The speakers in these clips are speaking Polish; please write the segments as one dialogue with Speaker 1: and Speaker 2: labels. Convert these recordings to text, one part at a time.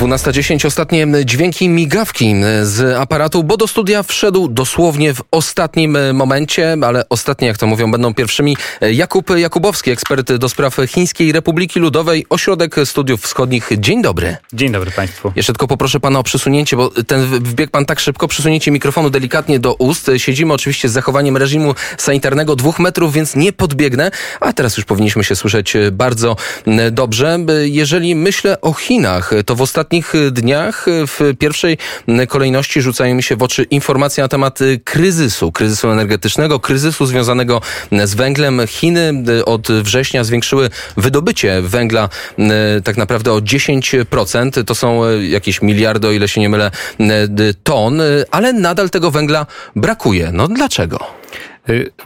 Speaker 1: 12.10 ostatnie dźwięki migawki z aparatu, bo do studia wszedł dosłownie w ostatnim momencie, ale ostatnie, jak to mówią, będą pierwszymi. Jakub Jakubowski, ekspert do spraw Chińskiej Republiki Ludowej, Ośrodek Studiów Wschodnich. Dzień dobry.
Speaker 2: Dzień dobry Państwu.
Speaker 1: Jeszcze tylko poproszę Pana o przesunięcie, bo ten wbiegł Pan tak szybko, przesunięcie mikrofonu delikatnie do ust. Siedzimy oczywiście z zachowaniem reżimu sanitarnego dwóch metrów, więc nie podbiegnę, a teraz już powinniśmy się słyszeć bardzo dobrze. Jeżeli myślę o Chinach, to w ostatnim ostatnich dniach w pierwszej kolejności rzucają mi się w oczy informacje na temat kryzysu, kryzysu energetycznego, kryzysu związanego z węglem. Chiny od września zwiększyły wydobycie węgla tak naprawdę o 10%. To są jakieś miliardy, o ile się nie mylę, ton, ale nadal tego węgla brakuje. No dlaczego?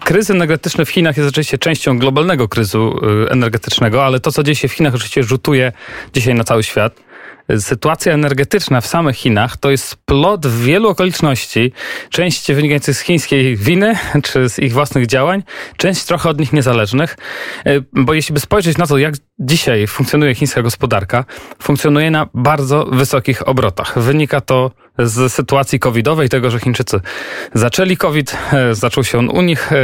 Speaker 2: Kryzys energetyczny w Chinach jest oczywiście częścią globalnego kryzysu energetycznego, ale to, co dzieje się w Chinach, oczywiście rzutuje dzisiaj na cały świat sytuacja energetyczna w samych Chinach to jest plot wielu okoliczności, część wynikających z chińskiej winy czy z ich własnych działań, część trochę od nich niezależnych. E, bo jeśli by spojrzeć na to, jak dzisiaj funkcjonuje chińska gospodarka, funkcjonuje na bardzo wysokich obrotach. Wynika to z sytuacji covidowej, tego, że Chińczycy zaczęli COVID, e, zaczął się on u nich, e,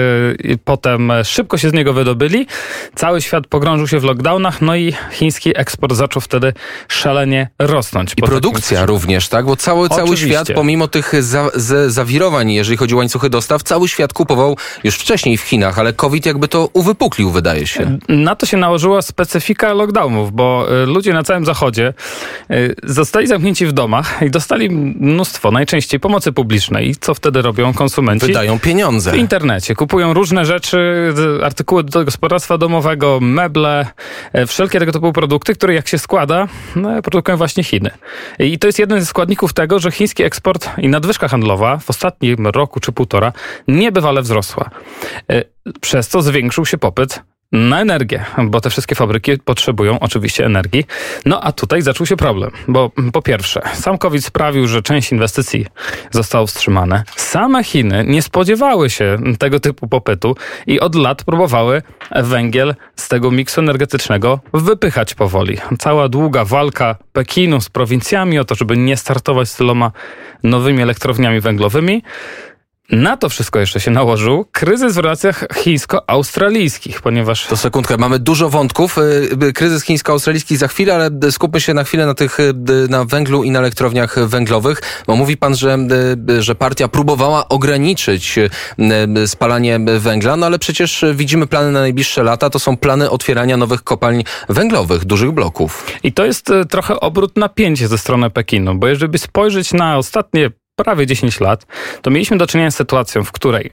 Speaker 2: potem szybko się z niego wydobyli, cały świat pogrążył się w lockdownach, no i chiński eksport zaczął wtedy szalenie rosnąć.
Speaker 1: I produkcja takim... również, tak? Bo cały, cały świat, pomimo tych za, z, zawirowań, jeżeli chodzi o łańcuchy dostaw, cały świat kupował już wcześniej w Chinach, ale COVID jakby to uwypuklił, wydaje się.
Speaker 2: Na to się nałożyła specyfika lockdownów, bo e, ludzie na całym zachodzie zostali zamknięci w domach i dostali mnóstwo, najczęściej pomocy publicznej. I co wtedy robią konsumenci?
Speaker 1: Wydają pieniądze.
Speaker 2: W internecie. Kupują różne rzeczy, artykuły do gospodarstwa domowego, meble, e, wszelkie tego typu produkty, które jak się składa, no, produkują właśnie Chiny. I to jest jeden ze składników tego, że chiński eksport i nadwyżka handlowa w ostatnim roku czy półtora niebywale wzrosła. E, przez co zwiększył się popyt na energię, bo te wszystkie fabryki potrzebują oczywiście energii. No a tutaj zaczął się problem, bo po pierwsze, sam COVID sprawił, że część inwestycji została wstrzymane. Same Chiny nie spodziewały się tego typu popytu i od lat próbowały węgiel z tego miksu energetycznego wypychać powoli. Cała długa walka Pekinu z prowincjami o to, żeby nie startować z tyloma nowymi elektrowniami węglowymi na to wszystko jeszcze się nałożył kryzys w relacjach chińsko-australijskich, ponieważ...
Speaker 1: To sekundkę, mamy dużo wątków. Y, y, kryzys chińsko-australijski za chwilę, ale skupmy się na chwilę na tych, y, na węglu i na elektrowniach węglowych, bo mówi pan, że, że partia próbowała ograniczyć spalanie węgla, no ale przecież widzimy plany na najbliższe lata, to są plany otwierania nowych kopalń węglowych, dużych bloków.
Speaker 2: I to jest trochę obrót napięcia ze strony Pekinu, bo jeżeli spojrzeć na ostatnie prawie 10 lat, to mieliśmy do czynienia z sytuacją, w której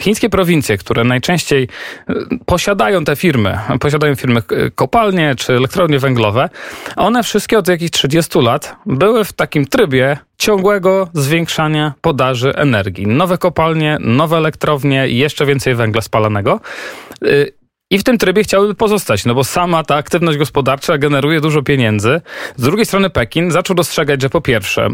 Speaker 2: chińskie prowincje, które najczęściej e, posiadają te firmy, posiadają firmy e, kopalnie czy elektrownie węglowe, one wszystkie od jakichś 30 lat były w takim trybie ciągłego zwiększania podaży energii. Nowe kopalnie, nowe elektrownie jeszcze więcej węgla spalanego. E, i w tym trybie chciałyby pozostać, no bo sama ta aktywność gospodarcza generuje dużo pieniędzy. Z drugiej strony Pekin zaczął dostrzegać, że po pierwsze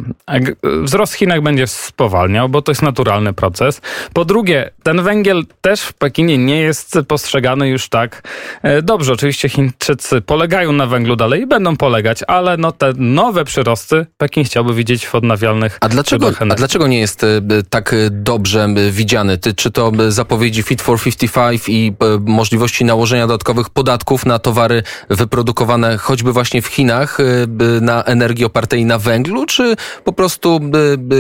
Speaker 2: wzrost w Chinach będzie spowalniał, bo to jest naturalny proces. Po drugie, ten węgiel też w Pekinie nie jest postrzegany już tak e, dobrze. Oczywiście Chińczycy polegają na węglu dalej i będą polegać, ale no te nowe przyrosty Pekin chciałby widzieć w odnawialnych
Speaker 1: A dlaczego, a dlaczego nie jest e, tak dobrze widziany? Czy to zapowiedzi Fit for 55 i e, możliwości nałożenia dodatkowych podatków na towary wyprodukowane choćby właśnie w Chinach y, na energię opartej na węglu, czy po prostu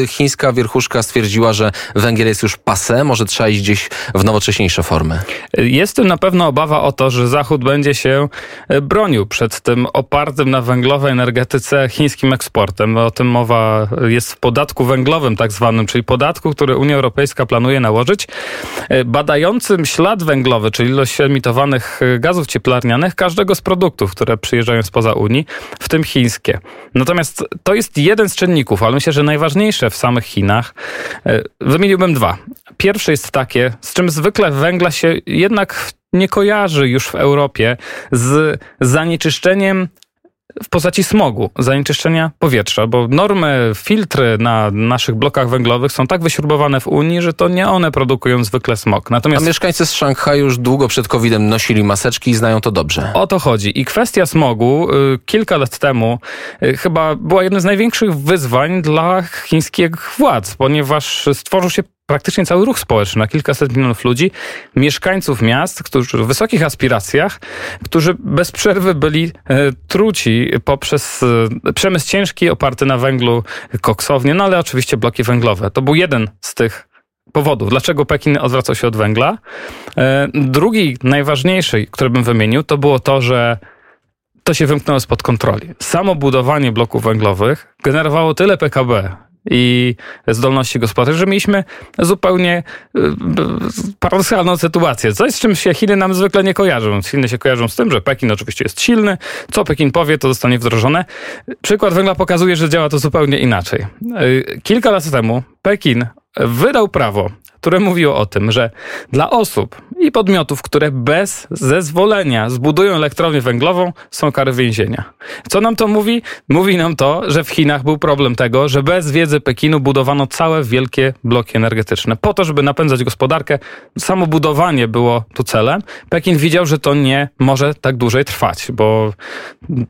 Speaker 1: chińska wierchuszka stwierdziła, że węgiel jest już pase, może trzeba iść gdzieś w nowocześniejsze formy?
Speaker 2: Jest tym na pewno obawa o to, że Zachód będzie się e, bronił przed tym opartym na węglowej energetyce chińskim eksportem. O tym mowa jest w podatku węglowym tak zwanym, czyli podatku, który Unia Europejska planuje nałożyć, badającym ślad węglowy, czyli ilość emitowanych y, gazów cieplarnianych każdego z produktów, które przyjeżdżają spoza Unii, w tym chińskie. Natomiast to jest jeden z czynników, ale myślę, że najważniejsze w samych Chinach. Y, wymieniłbym dwa. Pierwsze jest takie, z czym zwykle węgla się jednak nie kojarzy już w Europie z zanieczyszczeniem w postaci smogu, zanieczyszczenia powietrza, bo normy, filtry na naszych blokach węglowych są tak wyśrubowane w Unii, że to nie one produkują zwykle smog.
Speaker 1: Natomiast... A mieszkańcy z Szanghaju już długo przed COVID-em nosili maseczki i znają to dobrze.
Speaker 2: O to chodzi. I kwestia smogu y, kilka lat temu y, chyba była jednym z największych wyzwań dla chińskich władz, ponieważ stworzył się praktycznie cały ruch społeczny na kilkaset milionów ludzi, mieszkańców miast, którzy w wysokich aspiracjach, którzy bez przerwy byli e, truci poprzez e, przemysł ciężki oparty na węglu, koksownie, no ale oczywiście bloki węglowe. To był jeden z tych powodów, dlaczego Pekin odwracał się od węgla. E, drugi, najważniejszy, który bym wymienił, to było to, że to się wymknęło spod kontroli. Samo budowanie bloków węglowych generowało tyle PKB, i zdolności gospodarczej, że mieliśmy zupełnie y, paradoksalną sytuację. Coś, z czym się Chiny nam zwykle nie kojarzą. Chiny się kojarzą z tym, że Pekin oczywiście jest silny. Co Pekin powie, to zostanie wdrożone. Przykład węgla pokazuje, że działa to zupełnie inaczej. Y, kilka lat temu Pekin wydał prawo które mówiło o tym, że dla osób i podmiotów, które bez zezwolenia zbudują elektrownię węglową, są kary więzienia. Co nam to mówi? Mówi nam to, że w Chinach był problem tego, że bez wiedzy Pekinu budowano całe wielkie bloki energetyczne. Po to, żeby napędzać gospodarkę, samo budowanie było tu celem. Pekin widział, że to nie może tak dłużej trwać, bo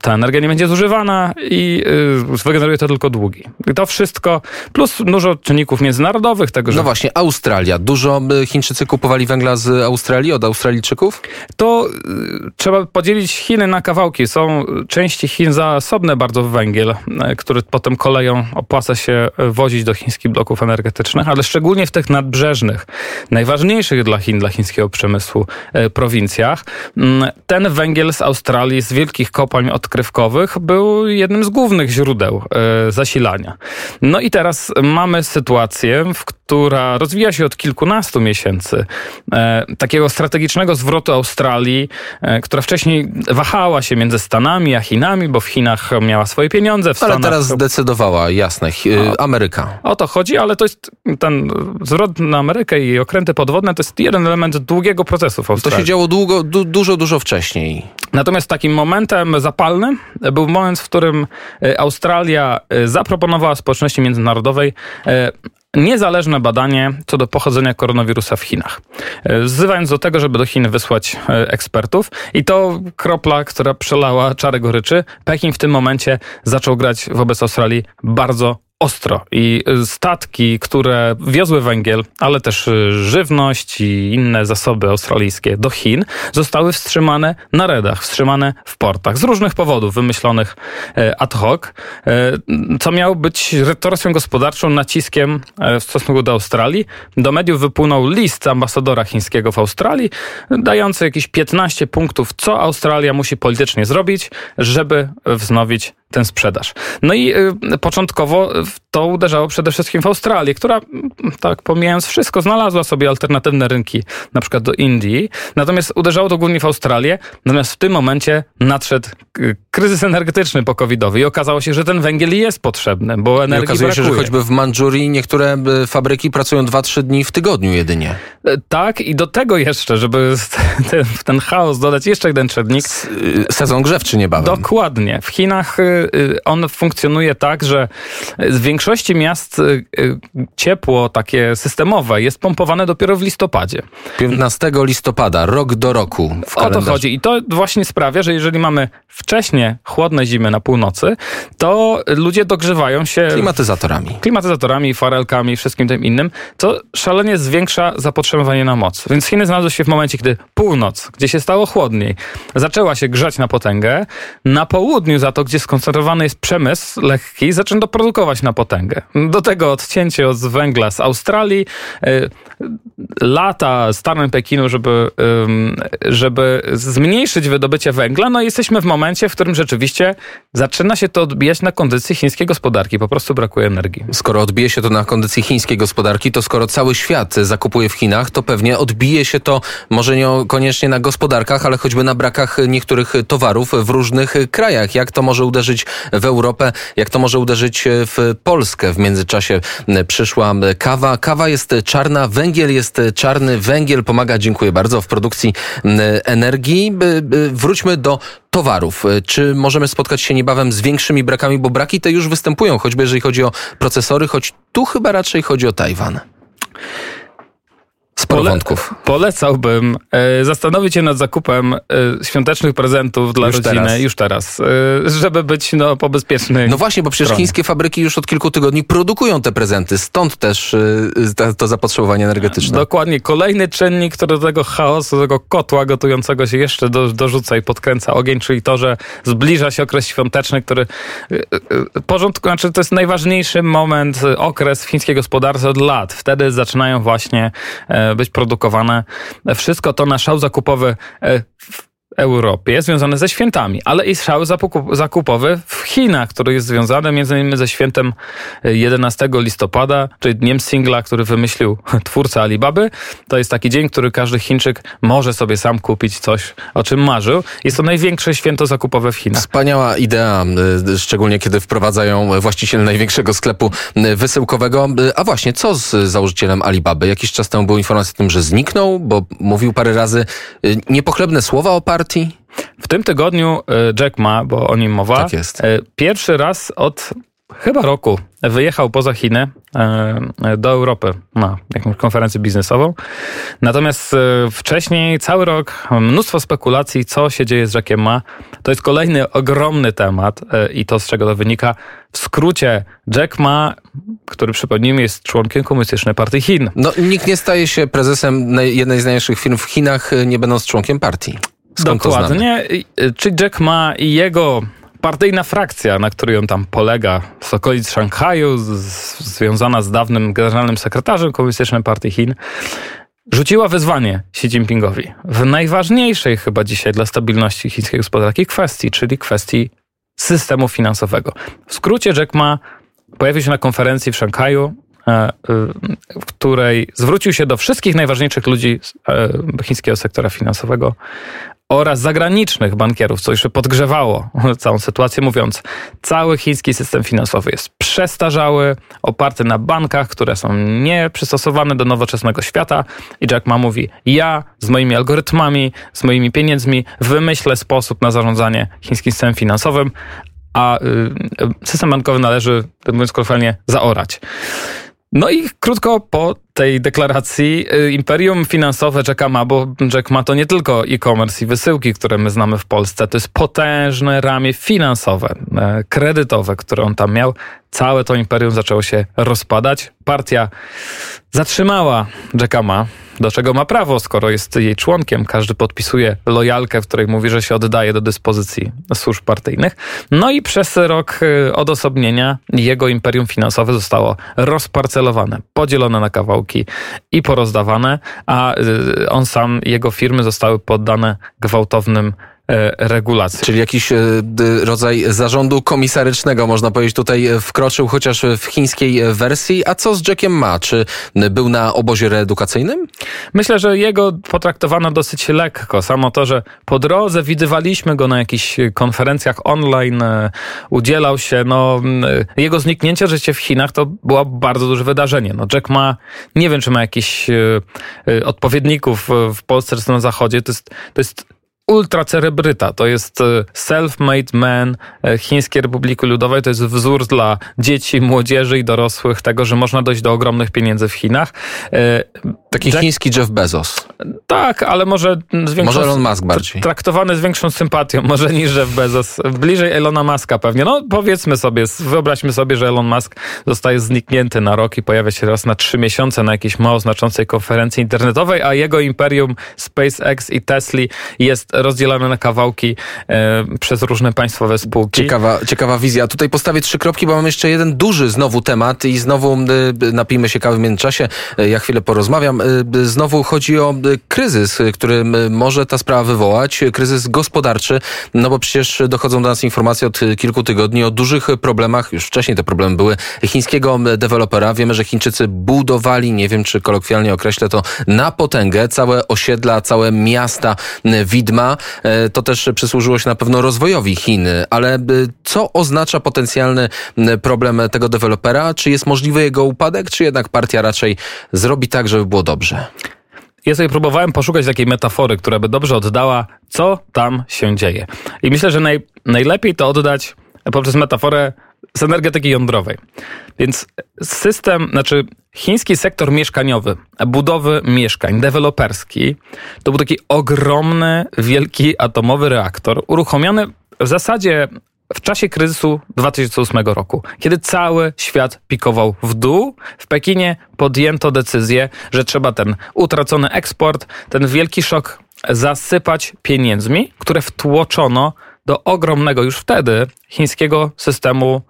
Speaker 2: ta energia nie będzie zużywana i yy, wygeneruje to tylko długi. I to wszystko, plus dużo czynników międzynarodowych. Tego, że...
Speaker 1: No właśnie, Australia Australia. Dużo y, Chińczycy kupowali węgla z Australii od Australijczyków?
Speaker 2: To y, trzeba podzielić Chiny na kawałki. Są części Chin zasobne bardzo w węgiel, y, który potem koleją opłaca się wozić do chińskich bloków energetycznych, ale szczególnie w tych nadbrzeżnych, najważniejszych dla Chin, dla chińskiego przemysłu prowincjach. Mm, ten węgiel z Australii, z wielkich kopalń odkrywkowych był jednym z głównych źródeł zasilania. No i teraz mamy sytuację, w która rozwija się od kilkunastu miesięcy, e, takiego strategicznego zwrotu Australii, e, która wcześniej wahała się między Stanami a Chinami, bo w Chinach miała swoje pieniądze. W
Speaker 1: ale
Speaker 2: Stanach...
Speaker 1: teraz zdecydowała, jasne, Ameryka.
Speaker 2: O to chodzi, ale to jest ten zwrot na Amerykę i okręty podwodne to jest jeden element długiego procesu w Australii.
Speaker 1: To się działo długo, du, dużo, dużo wcześniej.
Speaker 2: Natomiast takim momentem zapalnym był moment, w którym e, Australia zaproponowała społeczności międzynarodowej niezależne badanie co do pochodzenia koronawirusa w Chinach. E, wzywając do tego, żeby do Chin wysłać e, ekspertów i to kropla, która przelała czarę goryczy. Pekin w tym momencie zaczął grać wobec Australii bardzo ostro i statki, które wiozły węgiel, ale też y, żywność i inne zasoby australijskie do Chin, zostały wstrzymane na redach, wstrzymane w portach z różnych powodów wymyślonych e, ad hoc, e, co miało być retorsją gospodarczą, naciskiem e, w stosunku do Australii. Do mediów wypłynął list ambasadora chińskiego w Australii, dający jakieś 15 punktów, co Australia musi politycznie zrobić, żeby wznowić tę sprzedaż. No i y, początkowo to uderzało przede wszystkim w Australię, która, tak pomijając wszystko, znalazła sobie alternatywne rynki, na przykład do Indii. Natomiast uderzało to głównie w Australię. Natomiast w tym momencie nadszedł kryzys energetyczny pokowidowy i okazało się, że ten węgiel jest potrzebny, bo energii I okazuje
Speaker 1: brakuje. się, że choćby w Mandżurii niektóre y, fabryki pracują 2-3 dni w tygodniu jedynie.
Speaker 2: Y, tak i do tego jeszcze, żeby ten, ten chaos dodać jeszcze jeden czynnik.
Speaker 1: Sezon grzewczy niebawem.
Speaker 2: Dokładnie. W Chinach on funkcjonuje tak, że w większości miast ciepło takie systemowe jest pompowane dopiero w listopadzie.
Speaker 1: 15 listopada, rok do roku w kalendarzu.
Speaker 2: O to chodzi i to właśnie sprawia, że jeżeli mamy wcześnie chłodne zimy na północy, to ludzie dogrzewają się...
Speaker 1: Klimatyzatorami.
Speaker 2: Klimatyzatorami, farelkami, wszystkim tym innym, co szalenie zwiększa zapotrzebowanie na moc. Więc Chiny znalazły się w momencie, gdy północ, gdzie się stało chłodniej, zaczęła się grzać na potęgę, na południu za to, gdzie skoncentrowany jest przemysł lekki, zaczęto produkować na potęgę. Do tego odcięcie od węgla z Australii, y, lata starym Pekinu, żeby, żeby zmniejszyć wydobycie węgla, no jesteśmy w momencie, w którym rzeczywiście zaczyna się to odbijać na kondycji chińskiej gospodarki. Po prostu brakuje energii.
Speaker 1: Skoro odbije się to na kondycji chińskiej gospodarki, to skoro cały świat zakupuje w Chinach, to pewnie odbije się to może niekoniecznie na gospodarkach, ale choćby na brakach niektórych towarów w różnych krajach. Jak to może uderzyć w Europę, jak to może uderzyć w Polskę? W międzyczasie przyszła kawa. Kawa jest czarna, węgiel jest czarny, węgiel pomaga, dziękuję bardzo, w produkcji energii. Wróćmy do towarów. Czy możemy spotkać się niebawem z większymi brakami, bo braki te już występują, choćby jeżeli chodzi o procesory, choć tu chyba raczej chodzi o Tajwan. Sporo Pole wątków.
Speaker 2: Polecałbym e, zastanowić się nad zakupem e, świątecznych prezentów dla już rodziny teraz. już teraz, e, żeby być no, po bezpiecznej
Speaker 1: No właśnie, bo przecież chińskie fabryki już od kilku tygodni produkują te prezenty, stąd też e, to zapotrzebowanie energetyczne.
Speaker 2: Dokładnie. Kolejny czynnik, który do tego chaosu, do tego kotła gotującego się jeszcze do, dorzuca i podkręca ogień, czyli to, że zbliża się okres świąteczny, który porządku, znaczy to jest najważniejszy moment, okres w chińskiej gospodarce od lat. Wtedy zaczynają właśnie być produkowane. Wszystko to na szał zakupowy e, Europie związane ze świętami, ale i szał zakupowy w Chinach, który jest związany między innymi ze świętem 11 listopada, czyli dniem singla, który wymyślił twórca Alibaby. To jest taki dzień, który każdy Chińczyk może sobie sam kupić coś, o czym marzył. Jest to największe święto zakupowe w Chinach.
Speaker 1: Wspaniała idea, y, szczególnie kiedy wprowadzają właściciel największego sklepu y, wysyłkowego. A właśnie, co z założycielem Alibaby? Jakiś czas temu była informacja o tym, że zniknął, bo mówił parę razy niepochlebne słowa o partii,
Speaker 2: w tym tygodniu e, Jack Ma, bo o nim mowa,
Speaker 1: tak jest.
Speaker 2: E, pierwszy raz od chyba roku wyjechał poza Chiny e, do Europy na jakąś konferencję biznesową. Natomiast wcześniej cały rok mnóstwo spekulacji, co się dzieje z Jackiem Ma. To jest kolejny ogromny temat i to z czego to wynika. W skrócie Jack Ma, który przypomnijmy jest członkiem Komunistycznej Partii Chin.
Speaker 1: No, nikt nie staje się prezesem jednej z największych firm w Chinach, nie będąc członkiem partii.
Speaker 2: Skąd Dokładnie. Czy Jack Ma i jego partyjna frakcja, na której on tam polega, z okolic Szanghaju, z, związana z dawnym generalnym sekretarzem Komunistycznej Partii Chin, rzuciła wyzwanie Xi Jinpingowi w najważniejszej chyba dzisiaj dla stabilności chińskiej gospodarki kwestii, czyli kwestii systemu finansowego. W skrócie Jack Ma pojawił się na konferencji w Szanghaju, e, w której zwrócił się do wszystkich najważniejszych ludzi e, chińskiego sektora finansowego oraz zagranicznych bankierów, co jeszcze podgrzewało całą sytuację, mówiąc, cały chiński system finansowy jest przestarzały, oparty na bankach, które są nieprzystosowane do nowoczesnego świata. I Jack Ma mówi, ja z moimi algorytmami, z moimi pieniędzmi wymyślę sposób na zarządzanie chińskim systemem finansowym, a y, system bankowy należy, mówiąc kolokwialnie, zaorać. No i krótko po tej deklaracji y, imperium finansowe Jacka Ma, bo Jack Ma to nie tylko e-commerce i wysyłki, które my znamy w Polsce, to jest potężne ramię finansowe, e, kredytowe, które on tam miał. Całe to imperium zaczęło się rozpadać. Partia zatrzymała Jacka Ma, do czego ma prawo, skoro jest jej członkiem. Każdy podpisuje lojalkę, w której mówi, że się oddaje do dyspozycji służb partyjnych. No i przez rok y, odosobnienia jego imperium finansowe zostało rozparcelowane, podzielone na kawałki i porozdawane, a y, on sam, jego firmy zostały poddane gwałtownym regulacji.
Speaker 1: Czyli jakiś e, rodzaj zarządu komisarycznego, można powiedzieć, tutaj e, wkroczył chociaż w chińskiej wersji. A co z Jackiem Ma? Czy był na obozie reedukacyjnym?
Speaker 2: Myślę, że jego potraktowano dosyć lekko. Samo to, że po drodze widywaliśmy go na jakichś konferencjach online, udzielał się, no, jego zniknięcie życie w Chinach to było bardzo duże wydarzenie. No, Jack Ma, nie wiem, czy ma jakichś odpowiedników w Polsce czy na Zachodzie. To jest, to jest ultracerebryta. To jest e, self-made man e, Chińskiej Republiki Ludowej. To jest wzór dla dzieci, młodzieży i dorosłych tego, że można dojść do ogromnych pieniędzy w Chinach.
Speaker 1: E, Taki Jack... chiński Jeff Bezos.
Speaker 2: Tak, ale może z większą...
Speaker 1: Może Elon Musk bardziej.
Speaker 2: Traktowany z większą sympatią, może niż Jeff Bezos. Bliżej Elona Muska pewnie. No powiedzmy sobie, wyobraźmy sobie, że Elon Musk zostaje zniknięty na rok i pojawia się raz na trzy miesiące na jakiejś mało znaczącej konferencji internetowej, a jego imperium SpaceX i Tesla jest rozdzielane na kawałki e, przez różne państwowe spółki.
Speaker 1: Ciekawa, ciekawa wizja. Tutaj postawię trzy kropki, bo mam jeszcze jeden duży znowu temat i znowu e, napijmy się kawy w międzyczasie. E, ja chwilę porozmawiam. Znowu chodzi o kryzys, który może ta sprawa wywołać. Kryzys gospodarczy, no bo przecież dochodzą do nas informacje od kilku tygodni o dużych problemach. Już wcześniej te problemy były chińskiego dewelopera. Wiemy, że Chińczycy budowali, nie wiem czy kolokwialnie określę to, na potęgę całe osiedla, całe miasta widma prawda? To też przysłużyło się na pewno rozwojowi Chin, ale co oznacza potencjalny problem tego dewelopera? Czy jest możliwy jego upadek, czy jednak partia raczej zrobi tak, żeby było dobrze?
Speaker 2: Ja sobie próbowałem poszukać takiej metafory, która by dobrze oddała, co tam się dzieje. I myślę, że naj, najlepiej to oddać poprzez metaforę z energetyki jądrowej. Więc system, znaczy chiński sektor mieszkaniowy, budowy mieszkań, deweloperski, to był taki ogromny, wielki atomowy reaktor, uruchomiony w zasadzie w czasie kryzysu 2008 roku, kiedy cały świat pikował w dół, w Pekinie podjęto decyzję, że trzeba ten utracony eksport, ten wielki szok zasypać pieniędzmi, które wtłoczono do ogromnego już wtedy chińskiego systemu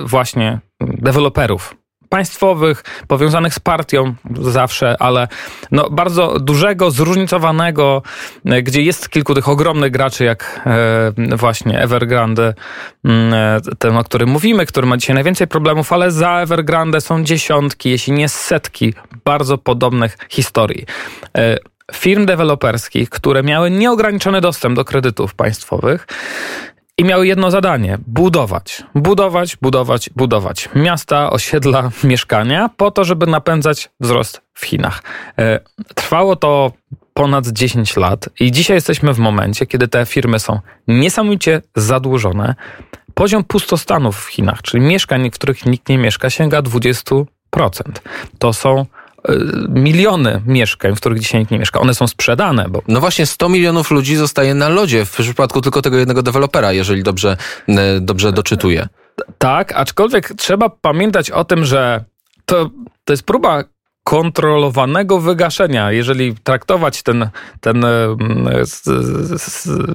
Speaker 2: właśnie deweloperów państwowych, powiązanych z partią zawsze, ale no bardzo dużego, zróżnicowanego, e, gdzie jest kilku tych ogromnych graczy, jak e, właśnie Evergrande, mm, e, ten, o którym mówimy, który ma dzisiaj najwięcej problemów, ale za Evergrande są dziesiątki, jeśli nie setki bardzo podobnych historii. Firm deweloperskich, które miały nieograniczony dostęp do kredytów państwowych i miały jedno zadanie: budować, budować, budować, budować miasta, osiedla, mieszkania, po to, żeby napędzać wzrost w Chinach. E, trwało to ponad 10 lat i dzisiaj jesteśmy w momencie, kiedy te firmy są niesamowicie zadłużone. Poziom pustostanów w Chinach, czyli mieszkań, w których nikt nie mieszka, sięga 20%. To są miliony mieszkań, w których dzisiaj nikt nie mieszka. One są sprzedane. Bo...
Speaker 1: No właśnie 100 milionów ludzi zostaje na lodzie w przypadku tylko tego jednego dewelopera, jeżeli dobrze, y, dobrze doczytuję.
Speaker 2: Tak, aczkolwiek trzeba pamiętać o tym, że to, to jest próba kontrolowanego wygaszenia, jeżeli traktować ten, ten e,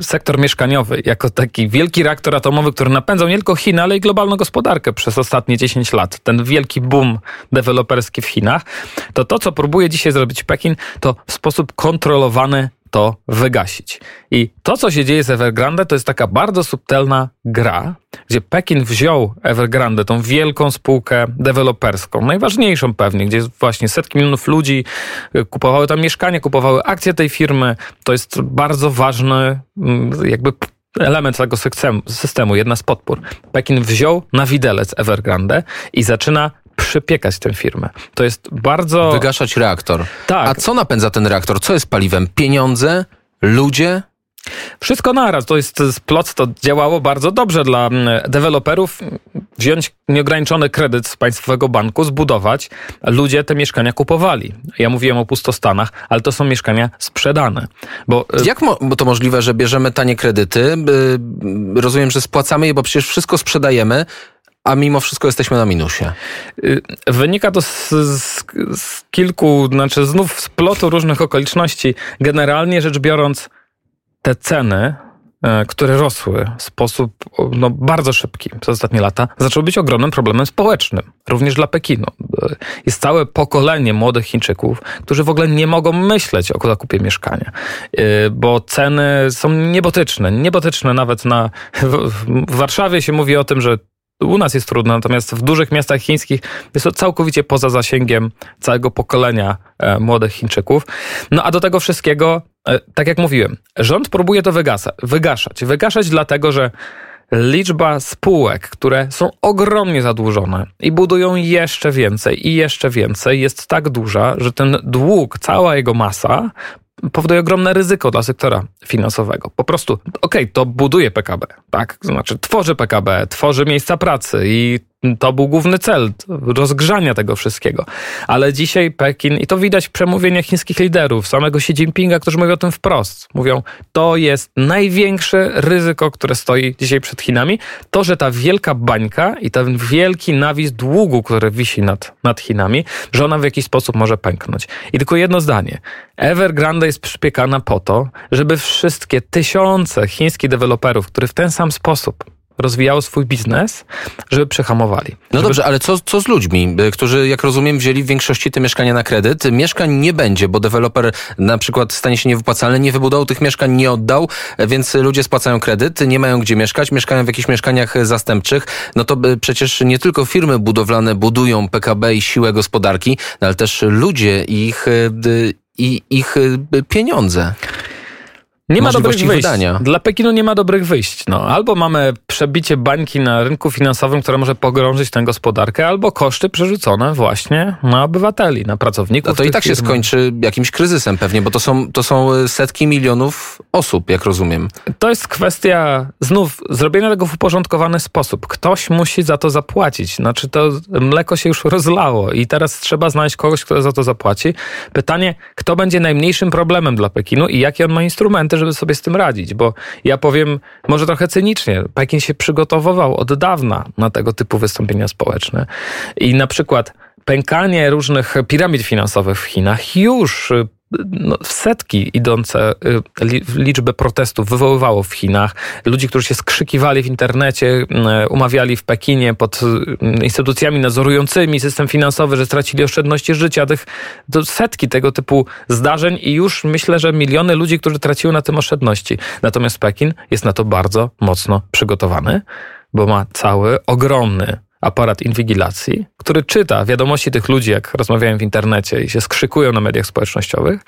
Speaker 2: sektor mieszkaniowy jako taki wielki reaktor atomowy, który napędzał nie tylko Chiny, ale i globalną gospodarkę przez ostatnie 10 lat, ten wielki boom deweloperski w Chinach, to to, co próbuje dzisiaj zrobić Pekin, to w sposób kontrolowany to wygasić. I to, co się dzieje z Evergrande, to jest taka bardzo subtelna gra, gdzie Pekin wziął Evergrande, tą wielką spółkę deweloperską, najważniejszą pewnie, gdzie właśnie setki milionów ludzi y, kupowały tam mieszkania, kupowały akcje tej firmy. To jest bardzo ważny mm, jakby element tego systemu, jedna z podpór. Pekin wziął na widelec Evergrande i zaczyna przypiekać tę firmę. To jest bardzo...
Speaker 1: Wygaszać reaktor. Tak. A co napędza ten reaktor? Co jest paliwem? Pieniądze? Ludzie?
Speaker 2: Wszystko naraz. To jest plot, to działało bardzo dobrze dla mm, deweloperów. Wziąć nieograniczony kredyt z państwowego banku, zbudować. Ludzie te mieszkania kupowali. Ja mówiłem o pustostanach, ale to są mieszkania sprzedane.
Speaker 1: Bo, y, Jak mo to możliwe, że bierzemy tanie kredyty? Rozumiem, że spłacamy je, bo przecież wszystko sprzedajemy a mimo wszystko jesteśmy na minusie.
Speaker 2: Y, wynika to z, z, z, kilku, znaczy znów z plotu różnych okoliczności. Generalnie rzecz biorąc, te ceny, e, które rosły w sposób no, bardzo szybki przez ostatnie lata, zaczęły być ogromnym problemem społecznym, również dla Pekinu. E, jest całe pokolenie młodych Chińczyków, którzy w ogóle nie mogą myśleć o zakupie mieszkania, e, bo ceny są niebotyczne. Niebotyczne nawet na. W Warszawie się mówi o tym, że u nas jest trudno, natomiast w dużych miastach chińskich jest to całkowicie poza zasięgiem całego pokolenia e, młodych Chińczyków. No a do tego wszystkiego, e, tak jak mówiłem, rząd próbuje to wygasa, wygaszać. Wygaszać dlatego, że liczba spółek, które są ogromnie zadłużone i budują jeszcze więcej i jeszcze więcej, jest tak duża, że ten dług, cała jego masa powoduje ogromne ryzyko dla sektora finansowego. Po prostu, okej, okay, to buduje PKB, tak? Znaczy tworzy PKB, tworzy miejsca pracy i to był główny cel rozgrzania tego wszystkiego. Ale dzisiaj Pekin, i to widać w przemówieniach chińskich liderów, samego Xi Jinpinga, którzy mówią o tym wprost. Mówią, to jest największe ryzyko, które stoi dzisiaj przed Chinami. To, że ta wielka bańka i ten wielki nawis długu, który wisi nad, nad Chinami, że ona w jakiś sposób może pęknąć. I tylko jedno zdanie. Evergrande jest przypiekana po to, żeby wszystkie tysiące chińskich deweloperów, które w ten sam sposób rozwijało swój biznes, żeby przehamowali.
Speaker 1: No
Speaker 2: żeby...
Speaker 1: dobrze, ale co, co z ludźmi, y, którzy, jak rozumiem, wzięli w większości te mieszkania na kredyt? Mieszkań nie będzie, bo deweloper na przykład stanie się niewypłacalny, nie wybudował tych mieszkań, nie oddał, więc ludzie spłacają kredyt, nie mają gdzie mieszkać, mieszkają w jakichś mieszkaniach zastępczych. No to y, przecież nie tylko firmy budowlane budują PKB i siłę gospodarki, no ale też ludzie i ich, y, i ich pieniądze.
Speaker 2: Nie ma dobrych wyjść.
Speaker 1: wydania.
Speaker 2: Dla Pekinu nie ma dobrych wyjść. No, albo mamy przebicie bańki na rynku finansowym, które może pogrążyć tę gospodarkę, albo koszty przerzucone właśnie na obywateli, na pracowników.
Speaker 1: No to i tak się
Speaker 2: firm.
Speaker 1: skończy jakimś kryzysem pewnie, bo to są, to są y, setki milionów osób, jak rozumiem.
Speaker 2: To jest kwestia znów zrobienia tego w uporządkowany sposób. Ktoś musi za to zapłacić. Znaczy to mleko się już rozlało i teraz trzeba znaleźć kogoś, kto za to zapłaci. Pytanie, kto będzie najmniejszym problemem dla Pekinu i jakie on ma instrumenty, żeby sobie z tym radzić, bo ja powiem może trochę cynicznie, Pekin się przygotowywał od dawna na tego typu wystąpienia społeczne. I na przykład pękanie różnych piramid finansowych w Chinach już y, no, setki idące y, li- liczby protestów wywoływało w Chinach. Ludzi, którzy się skrzykiwali w internecie, y, umawiali w Pekinie pod y, instytucjami nadzorującymi system finansowy, że stracili oszczędności życia. Tych, setki tego typu zdarzeń i już myślę, że miliony ludzi, którzy traciły na tym oszczędności. Natomiast Pekin jest na to bardzo mocno przygotowany, bo ma cały ogromny aparat inwigilacji, który czyta wiadomości tych ludzi, jak rozmawiają w internecie i się skrzykują na mediach społecznościowych,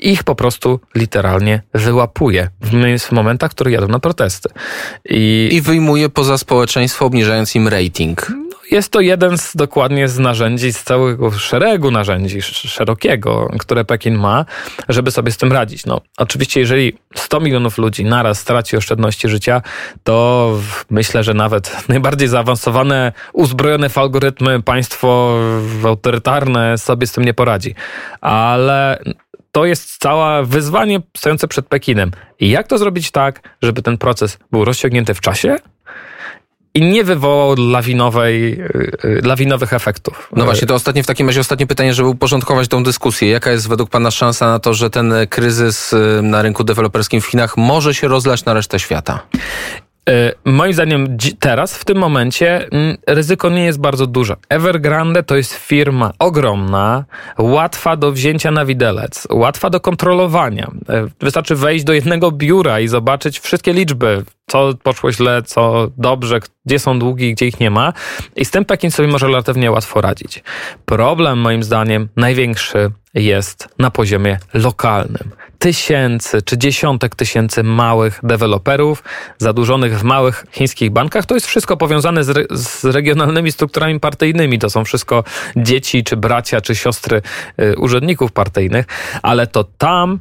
Speaker 2: ich po prostu literalnie wyłapuje w momentach, w których jadą na protesty. I,
Speaker 1: I wyjmuje poza społeczeństwo, obniżając im rating.
Speaker 2: Jest to jeden z dokładnie z narzędzi, z całego szeregu narzędzi sz- szerokiego, które Pekin ma, żeby sobie z tym radzić. No, oczywiście, jeżeli 100 milionów ludzi naraz straci oszczędności życia, to myślę, że nawet najbardziej zaawansowane, uzbrojone w algorytmy państwo autorytarne sobie z tym nie poradzi. Ale to jest całe wyzwanie stojące przed Pekinem. I jak to zrobić tak, żeby ten proces był rozciągnięty w czasie, i nie wywołał lawinowej, y, y, lawinowych efektów.
Speaker 1: No właśnie, to ostatnie w takim razie ostatnie pytanie, żeby uporządkować tą dyskusję. Jaka jest według Pana szansa na to, że ten kryzys y, na rynku deweloperskim w Chinach może się rozlać na resztę świata?
Speaker 2: Y, Moim zdaniem teraz, w tym momencie, mm, ryzyko nie jest bardzo duże. Evergrande to jest firma ogromna, łatwa do wzięcia na widelec, łatwa do kontrolowania. Y, Wystarczy wejść do jednego biura i zobaczyć wszystkie liczby, co poszło źle, co dobrze, gdzie są długi, gdzie ich nie ma. I z tym Pekin sobie może relatywnie łatwo radzić. Problem, moim zdaniem, największy jest na poziomie lokalnym. Tysięcy czy dziesiątek tysięcy małych deweloperów zadłużonych w małych chińskich bankach. To jest wszystko powiązane z, re, z regionalnymi strukturami partyjnymi. To są wszystko dzieci, czy bracia, czy siostry y, urzędników partyjnych, ale to tam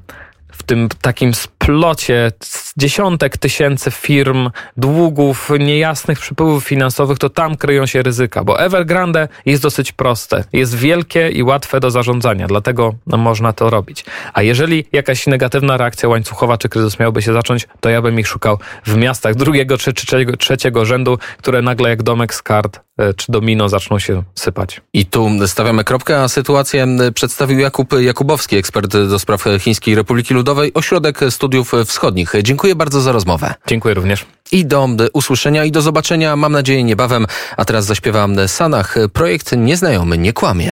Speaker 2: w tym takim splocie z dziesiątek tysięcy firm, długów, niejasnych przepływów finansowych, to tam kryją się ryzyka, bo Evergrande jest dosyć proste, jest wielkie i łatwe do zarządzania, dlatego można to robić. A jeżeli jakaś negatywna reakcja łańcuchowa czy kryzys miałby się zacząć, to ja bym ich szukał w miastach drugiego czy trzeciego, trzeciego rzędu, które nagle jak domek z kart e, czy domino zaczną się sypać.
Speaker 1: I tu stawiamy kropkę, a sytuację przedstawił Jakub Jakubowski, ekspert do spraw Chińskiej Republiki Ludowej, Ośrodek Studiów Wschodnich. Dziękuję bardzo za rozmowę.
Speaker 2: Dziękuję również.
Speaker 1: I do y, usłyszenia i do zobaczenia, mam nadzieję, niebawem. A teraz zaśpiewam Sanach. Projekt Nieznajomy nie kłamie.